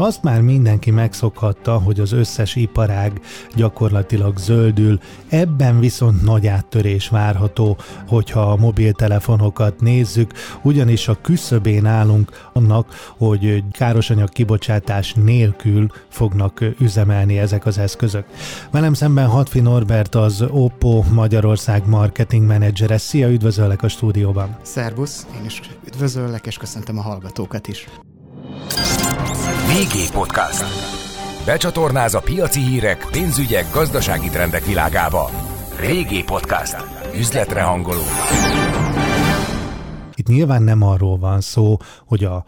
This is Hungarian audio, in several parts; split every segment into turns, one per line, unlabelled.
Azt már mindenki megszokhatta, hogy az összes iparág gyakorlatilag zöldül, ebben viszont nagy áttörés várható, hogyha a mobiltelefonokat nézzük, ugyanis a küszöbén állunk annak, hogy károsanyag kibocsátás nélkül fognak üzemelni ezek az eszközök. Velem szemben Hatfi Norbert az Oppo Magyarország marketing menedzsere. Szia, üdvözöllek a stúdióban!
Szervusz, én is üdvözöllek, és köszöntöm a hallgatókat is.
VG Podcast. Becsatornáz a piaci hírek, pénzügyek, gazdasági trendek világába. VG Podcast. Üzletre hangoló.
Itt nyilván nem arról van szó, hogy a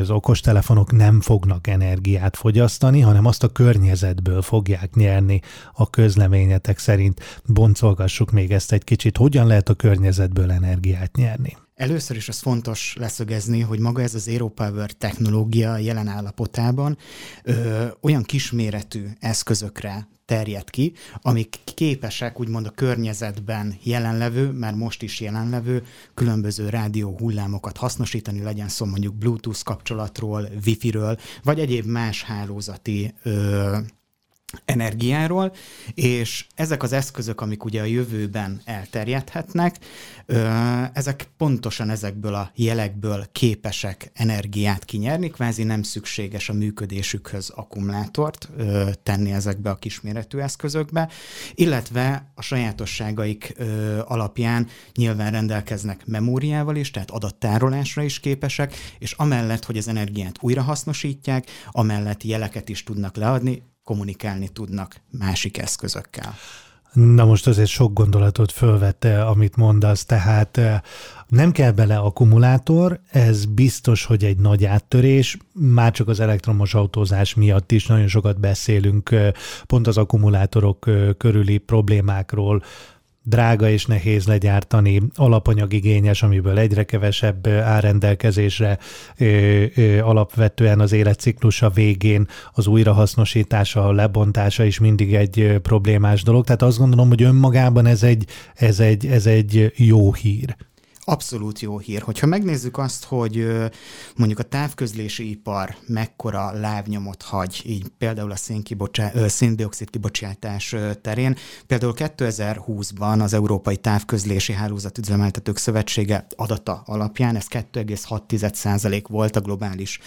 az okostelefonok nem fognak energiát fogyasztani, hanem azt a környezetből fogják nyerni a közleményetek szerint. Boncolgassuk még ezt egy kicsit. Hogyan lehet a környezetből energiát nyerni?
Először is az fontos leszögezni, hogy maga ez az Zero Power technológia jelen állapotában ö, olyan kisméretű eszközökre terjed ki, amik képesek úgymond a környezetben jelenlevő, már most is jelenlevő különböző rádió hullámokat hasznosítani, legyen szó mondjuk Bluetooth kapcsolatról, Wi-Fi-ről, vagy egyéb más hálózati ö, energiáról, és ezek az eszközök, amik ugye a jövőben elterjedhetnek, ezek pontosan ezekből a jelekből képesek energiát kinyerni, kvázi nem szükséges a működésükhöz akkumulátort tenni ezekbe a kisméretű eszközökbe, illetve a sajátosságaik alapján nyilván rendelkeznek memóriával is, tehát adattárolásra is képesek, és amellett, hogy az energiát újrahasznosítják, amellett jeleket is tudnak leadni, kommunikálni tudnak másik eszközökkel.
Na most azért sok gondolatot fölvette, amit mondasz, tehát eh, nem kell bele akkumulátor, ez biztos, hogy egy nagy áttörés, már csak az elektromos autózás miatt is nagyon sokat beszélünk eh, pont az akkumulátorok eh, körüli problémákról, drága és nehéz legyártani, alapanyagigényes, amiből egyre kevesebb áll rendelkezésre, alapvetően az életciklusa végén az újrahasznosítása, a lebontása is mindig egy problémás dolog. Tehát azt gondolom, hogy önmagában ez egy, ez egy, ez egy jó hír.
Abszolút jó hír. Hogyha megnézzük azt, hogy mondjuk a távközlési ipar mekkora lábnyomot hagy, így például a széndiokszid kibocsátás terén, például 2020-ban az Európai Távközlési Hálózat Üzemeltetők Szövetsége adata alapján ez 2,6% volt a globális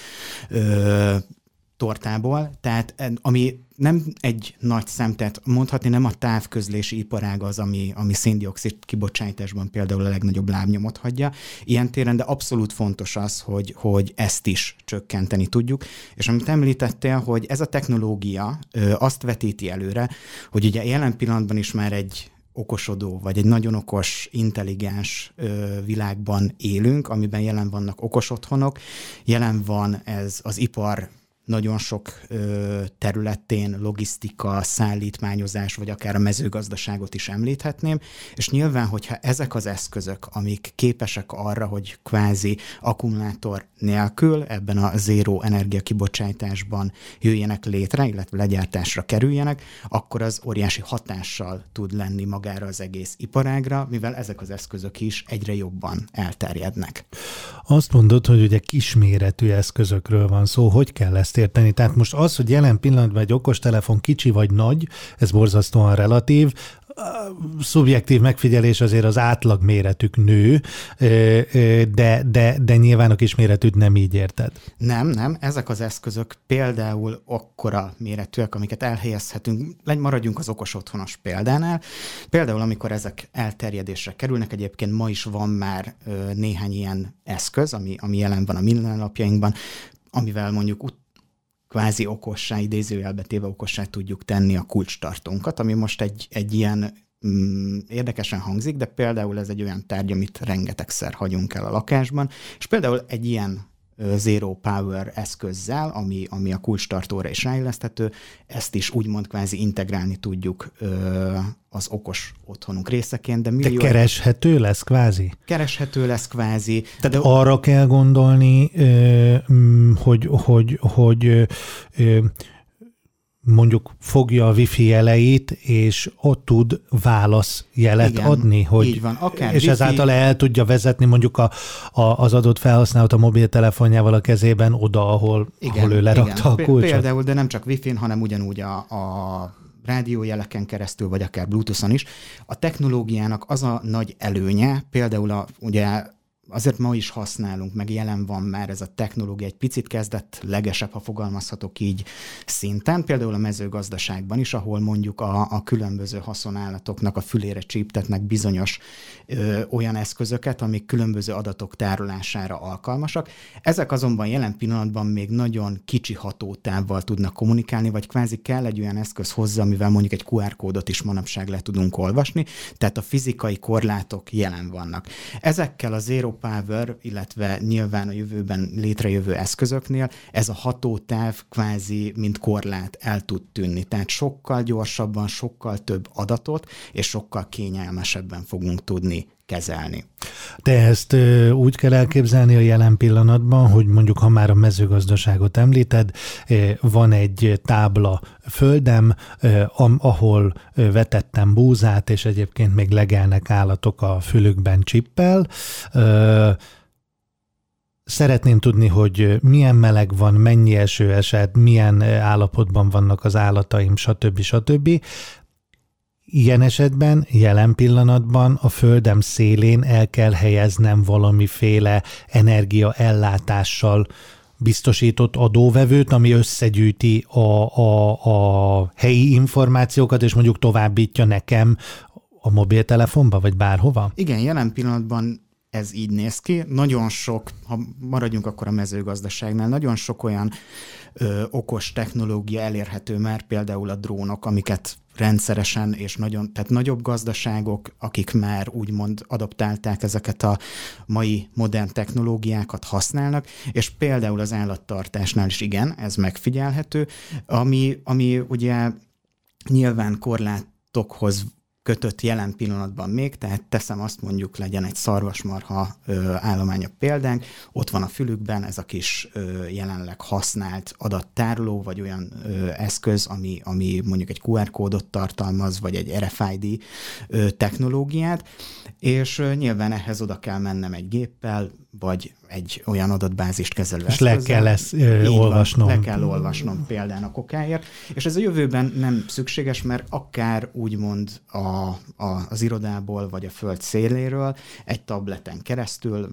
tortából, tehát ami nem egy nagy szem, tehát mondhatni nem a távközlési iparág az, ami, ami széndiokszid kibocsátásban például a legnagyobb lábnyomot hagyja ilyen téren, de abszolút fontos az, hogy, hogy ezt is csökkenteni tudjuk. És amit említettél, hogy ez a technológia ö, azt vetíti előre, hogy ugye jelen pillanatban is már egy okosodó, vagy egy nagyon okos, intelligens ö, világban élünk, amiben jelen vannak okos otthonok, jelen van ez az ipar nagyon sok ö, területén logisztika, szállítmányozás, vagy akár a mezőgazdaságot is említhetném, és nyilván, hogyha ezek az eszközök, amik képesek arra, hogy kvázi akkumulátor nélkül ebben a zéró energiakibocsátásban jöjjenek létre, illetve legyártásra kerüljenek, akkor az óriási hatással tud lenni magára az egész iparágra, mivel ezek az eszközök is egyre jobban elterjednek.
Azt mondod, hogy ugye kisméretű eszközökről van szó, hogy kell ezt érteni? Tehát most az, hogy jelen pillanatban egy okostelefon kicsi vagy nagy, ez borzasztóan relatív, szubjektív megfigyelés azért az átlag méretük nő, de, de, de nyilván a kisméretűt nem így érted.
Nem, nem. Ezek az eszközök például akkora méretűek, amiket elhelyezhetünk, maradjunk az okos otthonos példánál. Például, amikor ezek elterjedésre kerülnek, egyébként ma is van már néhány ilyen eszköz, ami, ami jelen van a mindennapjainkban, amivel mondjuk kvázi okossá, idézőjelbe téve okossá tudjuk tenni a kulcstartónkat, ami most egy, egy ilyen mm, érdekesen hangzik, de például ez egy olyan tárgy, amit rengetegszer hagyunk el a lakásban, és például egy ilyen Zero Power eszközzel, ami, ami a kulcstartóra is ráilleszthető, ezt is úgymond kvázi integrálni tudjuk az okos otthonunk részeként.
De, millió... de kereshető lesz kvázi?
Kereshető lesz kvázi.
Tehát de... arra kell gondolni, hogy, hogy, hogy mondjuk fogja a wifi jeleit, és ott tud válasz jelet Igen, adni, hogy, így van. Akár és wifi... ezáltal el tudja vezetni mondjuk a, a, az adott felhasználót a mobiltelefonjával a kezében oda, ahol, igen, ahol ő lerakta igen. a kulcsot.
Például, de nem csak wifi-n, hanem ugyanúgy a, a rádiójeleken keresztül, vagy akár Bluetooth-on is. A technológiának az a nagy előnye, például a, ugye azért ma is használunk, meg jelen van már ez a technológia, egy picit kezdett legesebb, ha fogalmazhatok így szinten, például a mezőgazdaságban is, ahol mondjuk a, a különböző haszonállatoknak a fülére csíptetnek bizonyos ö, olyan eszközöket, amik különböző adatok tárolására alkalmasak. Ezek azonban jelen pillanatban még nagyon kicsi hatótávval tudnak kommunikálni, vagy kvázi kell egy olyan eszköz hozzá, amivel mondjuk egy QR kódot is manapság le tudunk olvasni, tehát a fizikai korlátok jelen vannak. Ezekkel a Zero Power, illetve nyilván a jövőben létrejövő eszközöknél ez a hatótáv kvázi, mint korlát el tud tűnni. Tehát sokkal gyorsabban, sokkal több adatot, és sokkal kényelmesebben fogunk tudni kezelni.
De ezt úgy kell elképzelni a jelen pillanatban, hogy mondjuk ha már a mezőgazdaságot említed, van egy tábla földem, ahol vetettem búzát, és egyébként még legelnek állatok a fülükben csippel, Szeretném tudni, hogy milyen meleg van, mennyi eső esett, milyen állapotban vannak az állataim, stb. stb. Ilyen esetben, jelen pillanatban a földem szélén el kell helyeznem valamiféle energiaellátással biztosított adóvevőt, ami összegyűjti a, a, a helyi információkat, és mondjuk továbbítja nekem a mobiltelefonba, vagy bárhova?
Igen, jelen pillanatban ez így néz ki. Nagyon sok, ha maradjunk akkor a mezőgazdaságnál, nagyon sok olyan ö, okos technológia elérhető már, például a drónok, amiket rendszeresen és nagyon, tehát nagyobb gazdaságok, akik már úgymond adaptálták ezeket a mai modern technológiákat használnak, és például az állattartásnál is igen, ez megfigyelhető, ami, ami ugye nyilván korlátokhoz kötött jelen pillanatban még, tehát teszem azt mondjuk legyen egy szarvasmarha ö, állománya példánk, ott van a fülükben ez a kis ö, jelenleg használt adattároló, vagy olyan ö, eszköz, ami, ami mondjuk egy QR kódot tartalmaz, vagy egy RFID ö, technológiát, és nyilván ehhez oda kell mennem egy géppel, vagy egy olyan adatbázist kezelő
És le kell ezt ö, olvasnom.
Van, le kell olvasnom például a kokáért, és ez a jövőben nem szükséges, mert akár úgymond a, a, az irodából, vagy a föld széléről egy tableten keresztül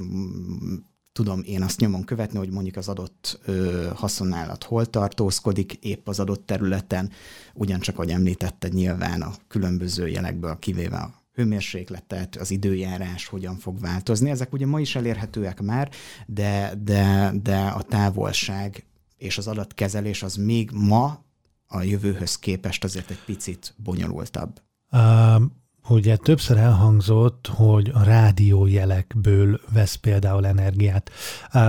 tudom én azt nyomon követni, hogy mondjuk az adott ö, haszonállat hol tartózkodik, épp az adott területen, ugyancsak, ahogy említetted, nyilván a különböző jelekből kivéve a hőmérsékletet, az időjárás hogyan fog változni. Ezek ugye ma is elérhetőek már, de, de, de a távolság és az adatkezelés az még ma a jövőhöz képest azért egy picit bonyolultabb.
Um, ugye többször elhangzott, hogy a rádiójelekből vesz például energiát,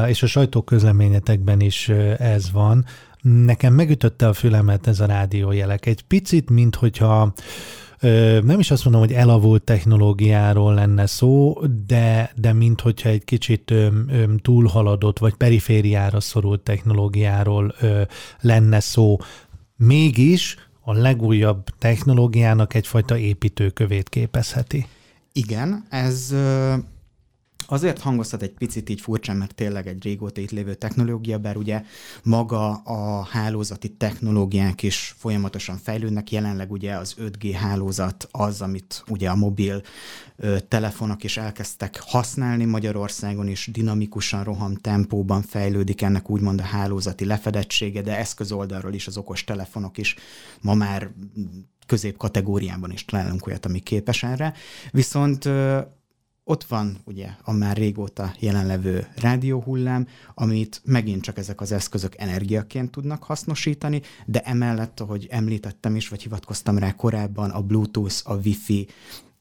és a sajtóközleményetekben is ez van. Nekem megütötte a fülemet ez a rádiójelek. Egy picit, mint hogyha nem is azt mondom, hogy elavult technológiáról lenne szó, de, de mint hogyha egy kicsit túlhaladott, vagy perifériára szorult technológiáról lenne szó. Mégis a legújabb technológiának egyfajta építőkövét képezheti.
Igen, ez Azért hangoztat egy picit így furcsán, mert tényleg egy régóta itt lévő technológia, bár ugye maga a hálózati technológiák is folyamatosan fejlődnek. Jelenleg ugye az 5G hálózat az, amit ugye a mobil ö, telefonok is elkezdtek használni Magyarországon is, dinamikusan, roham tempóban fejlődik ennek úgymond a hálózati lefedettsége, de eszközoldalról is az okos telefonok is ma már középkategóriában is találunk olyat, ami képes erre. Viszont ott van ugye a már régóta jelenlevő rádióhullám, amit megint csak ezek az eszközök energiaként tudnak hasznosítani, de emellett, ahogy említettem is, vagy hivatkoztam rá korábban, a Bluetooth, a Wi-Fi,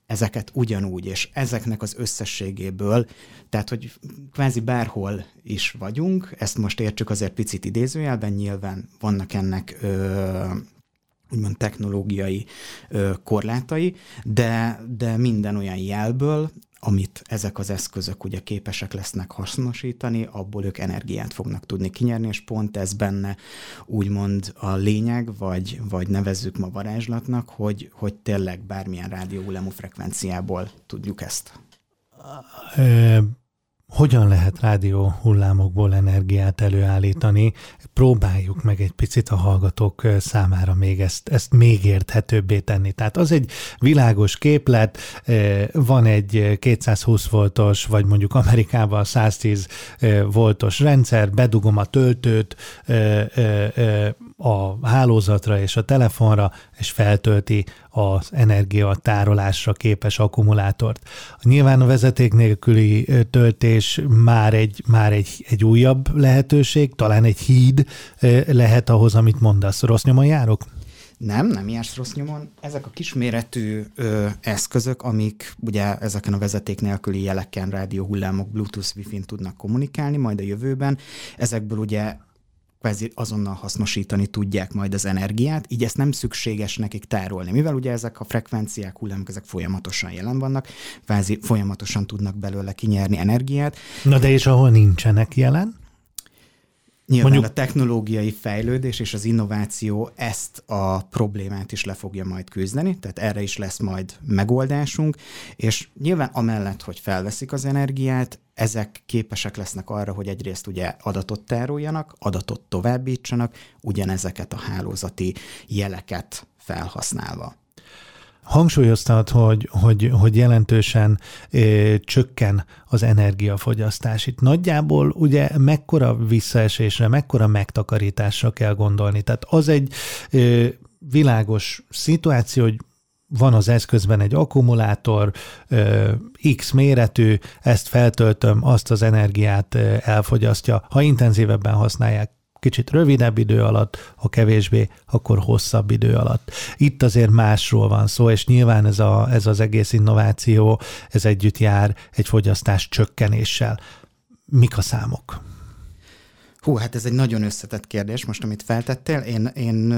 ezeket ugyanúgy, és ezeknek az összességéből, tehát hogy kvázi bárhol is vagyunk, ezt most értsük azért picit idézőjelben, nyilván vannak ennek ö, úgymond technológiai ö, korlátai, de, de minden olyan jelből, amit ezek az eszközök ugye képesek lesznek hasznosítani, abból ők energiát fognak tudni kinyerni, és pont ez benne úgymond a lényeg, vagy, vagy nevezzük ma varázslatnak, hogy, hogy tényleg bármilyen rádióhullámú frekvenciából tudjuk ezt.
Hogyan lehet rádió hullámokból energiát előállítani? Próbáljuk meg egy picit a hallgatók számára még ezt, ezt még érthetőbbé tenni. Tehát az egy világos képlet, van egy 220 voltos, vagy mondjuk Amerikában 110 voltos rendszer, bedugom a töltőt a hálózatra és a telefonra, és feltölti az energiatárolásra képes akkumulátort. Nyilván a vezeték nélküli töltés már egy, már egy, egy újabb lehetőség, talán egy híd lehet ahhoz, amit mondasz. Rossz nyomon járok?
Nem, nem jársz rossz nyomon. Ezek a kisméretű ö, eszközök, amik ugye ezeken a vezeték nélküli jeleken, rádió hullámok, Bluetooth, Wi-Fi-n tudnak kommunikálni majd a jövőben, ezekből ugye kvázi azonnal hasznosítani tudják majd az energiát, így ezt nem szükséges nekik tárolni. Mivel ugye ezek a frekvenciák, hullámok, ezek folyamatosan jelen vannak, kvázi folyamatosan tudnak belőle kinyerni energiát.
Na de és ahol nincsenek jelen?
Nyilván Mondjuk... a technológiai fejlődés és az innováció ezt a problémát is le fogja majd küzdeni, tehát erre is lesz majd megoldásunk, és nyilván amellett, hogy felveszik az energiát, ezek képesek lesznek arra, hogy egyrészt ugye adatot tároljanak, adatot továbbítsanak, ugyanezeket a hálózati jeleket felhasználva.
Hangsúlyoztad, hogy, hogy, hogy jelentősen ö, csökken az energiafogyasztás. Itt nagyjából ugye mekkora visszaesésre, mekkora megtakarításra kell gondolni. Tehát az egy ö, világos szituáció, hogy van az eszközben egy akkumulátor, X méretű, ezt feltöltöm, azt az energiát elfogyasztja. Ha intenzívebben használják, kicsit rövidebb idő alatt, ha kevésbé, akkor hosszabb idő alatt. Itt azért másról van szó, és nyilván ez, a, ez az egész innováció, ez együtt jár egy fogyasztás csökkenéssel. Mik a számok?
Hú, hát ez egy nagyon összetett kérdés most, amit feltettél. Én, én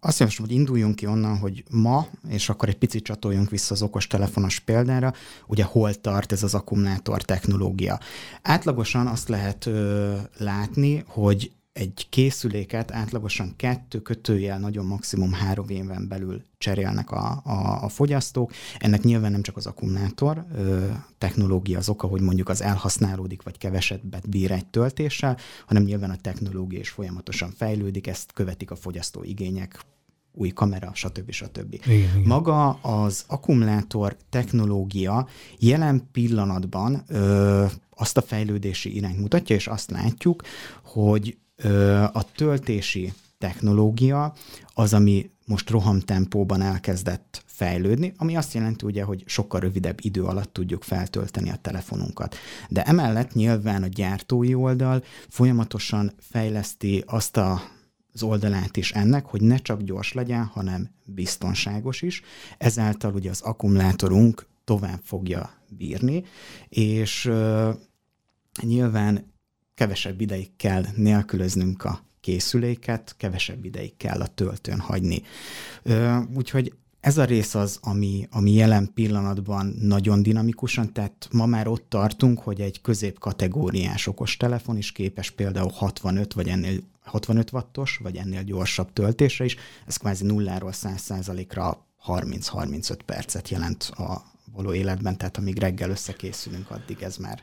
azt javaslom, hogy induljunk ki onnan, hogy ma, és akkor egy picit csatoljunk vissza az okos telefonos példára, ugye hol tart ez az akkumulátor technológia. Átlagosan azt lehet ö, látni, hogy egy készüléket átlagosan kettő kötőjel, nagyon maximum három éven belül cserélnek a, a, a fogyasztók. Ennek nyilván nem csak az akkumulátor ö, technológia az oka, hogy mondjuk az elhasználódik, vagy kevesebbet bír egy töltéssel, hanem nyilván a technológia is folyamatosan fejlődik, ezt követik a fogyasztó igények, új kamera, stb. stb. Igen. Maga az akkumulátor technológia jelen pillanatban ö, azt a fejlődési irányt mutatja, és azt látjuk, hogy a töltési technológia az, ami most rohamtempóban elkezdett fejlődni, ami azt jelenti ugye, hogy sokkal rövidebb idő alatt tudjuk feltölteni a telefonunkat. De emellett nyilván a gyártói oldal folyamatosan fejleszti azt a az oldalát is ennek, hogy ne csak gyors legyen, hanem biztonságos is. Ezáltal ugye az akkumulátorunk tovább fogja bírni, és uh, nyilván kevesebb ideig kell nélkülöznünk a készüléket, kevesebb ideig kell a töltőn hagyni. Úgyhogy ez a rész az, ami, ami jelen pillanatban nagyon dinamikusan, tehát ma már ott tartunk, hogy egy középkategóriás okostelefon is képes például 65 vagy ennél 65 wattos, vagy ennél gyorsabb töltésre is. Ez kvázi nulláról 100%-ra 30-35 percet jelent a való életben, tehát amíg reggel összekészülünk, addig ez már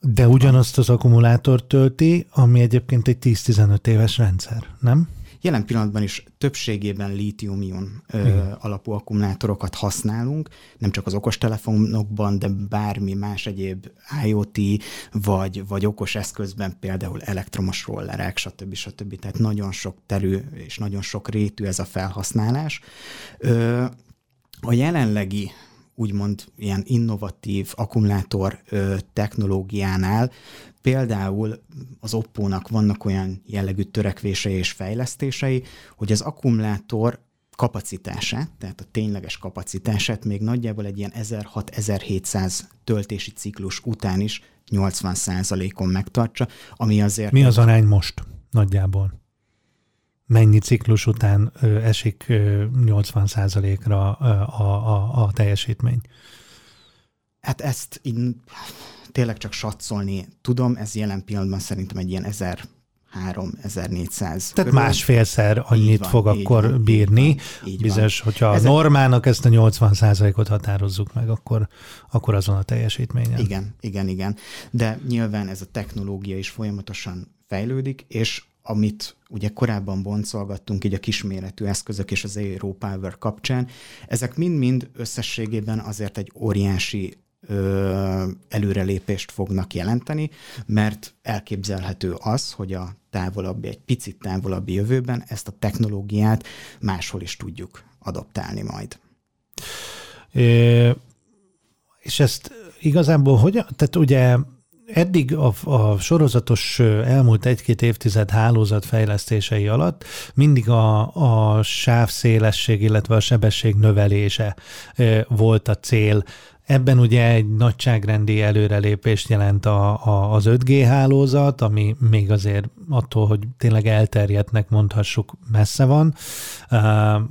de ugyanazt az akkumulátort tölti, ami egyébként egy 10-15 éves rendszer, nem?
Jelen pillanatban is többségében lítium-ion alapú akkumulátorokat használunk, nem csak az okostelefonokban, de bármi más egyéb IoT vagy, vagy okos eszközben, például elektromos rollerek, stb. stb. Tehát nagyon sok terű és nagyon sok rétű ez a felhasználás. Ö, a jelenlegi úgymond ilyen innovatív akkumulátor ö, technológiánál például az Oppo-nak vannak olyan jellegű törekvései és fejlesztései, hogy az akkumulátor kapacitását, tehát a tényleges kapacitását még nagyjából egy ilyen 1600-1700 töltési ciklus után is 80%-on megtartsa, ami azért...
Mi az arány most nagyjából? Mennyi ciklus után esik ö, 80%-ra ö, a, a, a teljesítmény?
Hát ezt így tényleg csak satszolni tudom, ez jelen pillanatban szerintem egy ilyen 1000 3400.
Tehát körül. másfélszer annyit van, fog akkor van, bírni. Így van, így Bizonyos, hogyha a normának ezt a 80%-ot határozzuk meg, akkor, akkor azon a teljesítményen.
Igen, igen, igen. De nyilván ez a technológia is folyamatosan fejlődik, és amit ugye korábban boncolgattunk így a kisméretű eszközök és az Aero Power kapcsán, ezek mind-mind összességében azért egy óriási ö, előrelépést fognak jelenteni, mert elképzelhető az, hogy a távolabbi, egy picit távolabbi jövőben ezt a technológiát máshol is tudjuk adoptálni majd.
É, és ezt igazából hogyan, tehát ugye eddig a, a sorozatos elmúlt egy-két évtized hálózat fejlesztései alatt mindig a, a sávszélesség, illetve a sebesség növelése volt a cél. Ebben ugye egy nagyságrendi előrelépést jelent a, a, az 5G hálózat, ami még azért attól, hogy tényleg elterjedtnek mondhassuk, messze van. Uh,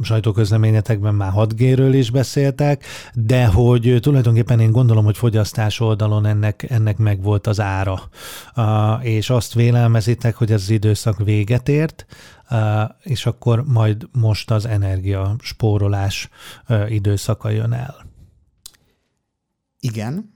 sajtóközleményetekben már 6G-ről is beszéltek, de hogy tulajdonképpen én gondolom, hogy fogyasztás oldalon ennek, ennek meg volt az ára. És azt vélelmezitek, hogy ez az időszak véget ért, és akkor majd most az energia spórolás uh, időszaka jön el.
Igen,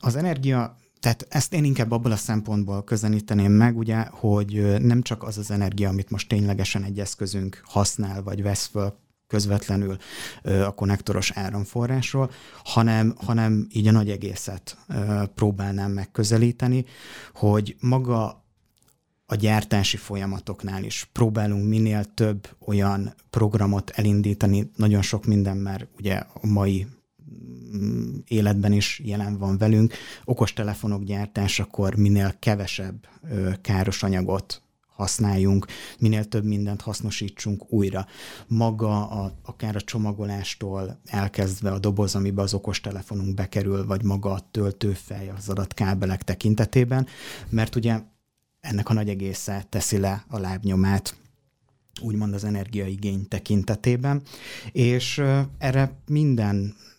az energia, tehát ezt én inkább abból a szempontból közelíteném meg, ugye, hogy nem csak az az energia, amit most ténylegesen egy eszközünk használ, vagy vesz föl közvetlenül a konnektoros áramforrásról, hanem, hanem így a nagy egészet próbálnám megközelíteni, hogy maga a gyártási folyamatoknál is próbálunk minél több olyan programot elindítani, nagyon sok minden már ugye a mai életben is jelen van velünk. Okostelefonok gyártásakor minél kevesebb káros anyagot használjunk, minél több mindent hasznosítsunk újra. Maga a, akár a csomagolástól elkezdve a doboz, amiben az okostelefonunk bekerül, vagy maga a töltőfej az adatkábelek tekintetében, mert ugye ennek a nagy egésze teszi le a lábnyomát úgymond az energiaigény tekintetében, és erre minden Mm,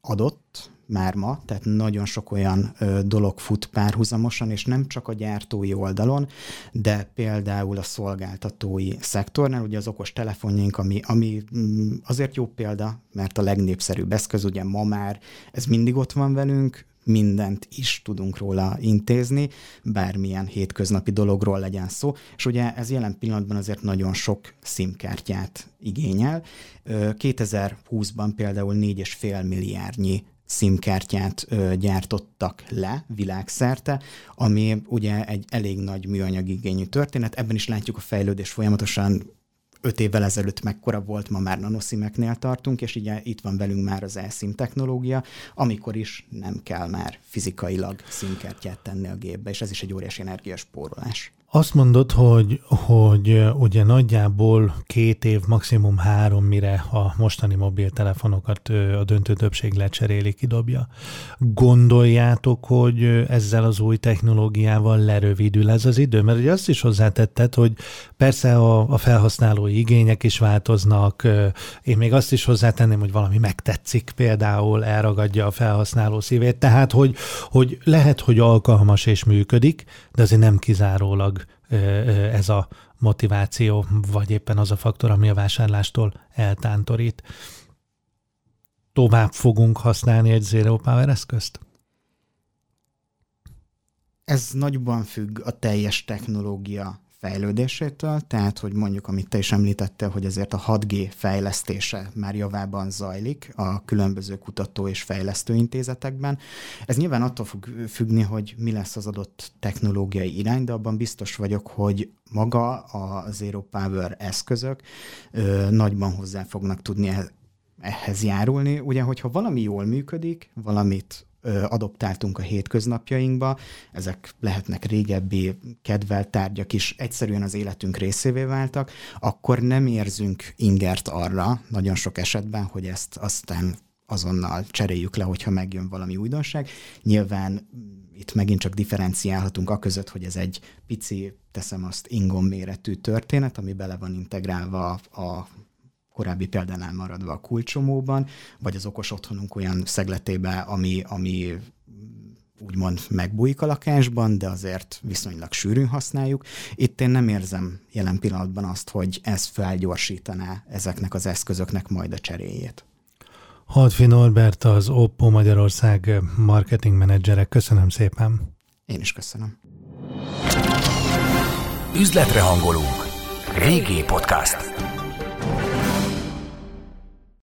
adott már ma, tehát nagyon sok olyan ö, dolog fut párhuzamosan, és nem csak a gyártói oldalon, de például a szolgáltatói szektornál, ugye az okos telefonjaink, ami, ami mm, azért jó példa, mert a legnépszerűbb eszköz, ugye ma már ez mindig ott van velünk, mindent is tudunk róla intézni, bármilyen hétköznapi dologról legyen szó, és ugye ez jelen pillanatban azért nagyon sok SIM-kártyát igényel. 2020-ban például 4,5 milliárdnyi SIM-kártyát gyártottak le világszerte, ami ugye egy elég nagy műanyagigényű történet. Ebben is látjuk a fejlődés folyamatosan öt évvel ezelőtt mekkora volt, ma már nanoszimeknél tartunk, és ugye itt van velünk már az eSIM technológia, amikor is nem kell már fizikailag színkártyát tenni a gépbe, és ez is egy óriási energiaspórolás.
Azt mondod, hogy, hogy ugye nagyjából két év, maximum három, mire a mostani mobiltelefonokat a döntő többség lecseréli, kidobja. Gondoljátok, hogy ezzel az új technológiával lerövidül ez az idő? Mert ugye azt is hozzátetted, hogy persze a, a felhasználói igények is változnak, én még azt is hozzátenném, hogy valami megtetszik például, elragadja a felhasználó szívét, tehát hogy, hogy lehet, hogy alkalmas és működik, de azért nem kizárólag ez a motiváció, vagy éppen az a faktor, ami a vásárlástól eltántorít. Tovább fogunk használni egy Zero Power eszközt?
Ez nagyban függ a teljes technológia fejlődésétől, tehát hogy mondjuk, amit te is említettél, hogy ezért a 6G fejlesztése már javában zajlik a különböző kutató és fejlesztő intézetekben. Ez nyilván attól fog függni, hogy mi lesz az adott technológiai irány, de abban biztos vagyok, hogy maga a Zero Power eszközök ö, nagyban hozzá fognak tudni ehhez járulni. Ugye, hogyha valami jól működik, valamit adoptáltunk a hétköznapjainkba, ezek lehetnek régebbi kedvelt tárgyak is, egyszerűen az életünk részévé váltak, akkor nem érzünk ingert arra, nagyon sok esetben, hogy ezt aztán azonnal cseréljük le, hogyha megjön valami újdonság. Nyilván itt megint csak differenciálhatunk a között, hogy ez egy pici, teszem azt, ingom méretű történet, ami bele van integrálva a korábbi példánál maradva a kulcsomóban, vagy az okos otthonunk olyan szegletébe, ami, ami úgymond megbújik a lakásban, de azért viszonylag sűrűn használjuk. Itt én nem érzem jelen pillanatban azt, hogy ez felgyorsítaná ezeknek az eszközöknek majd a cseréjét.
Hadfi Norbert, az Oppo Magyarország marketing menedzsere. Köszönöm szépen.
Én is köszönöm.
Üzletre hangolunk. Régi podcast.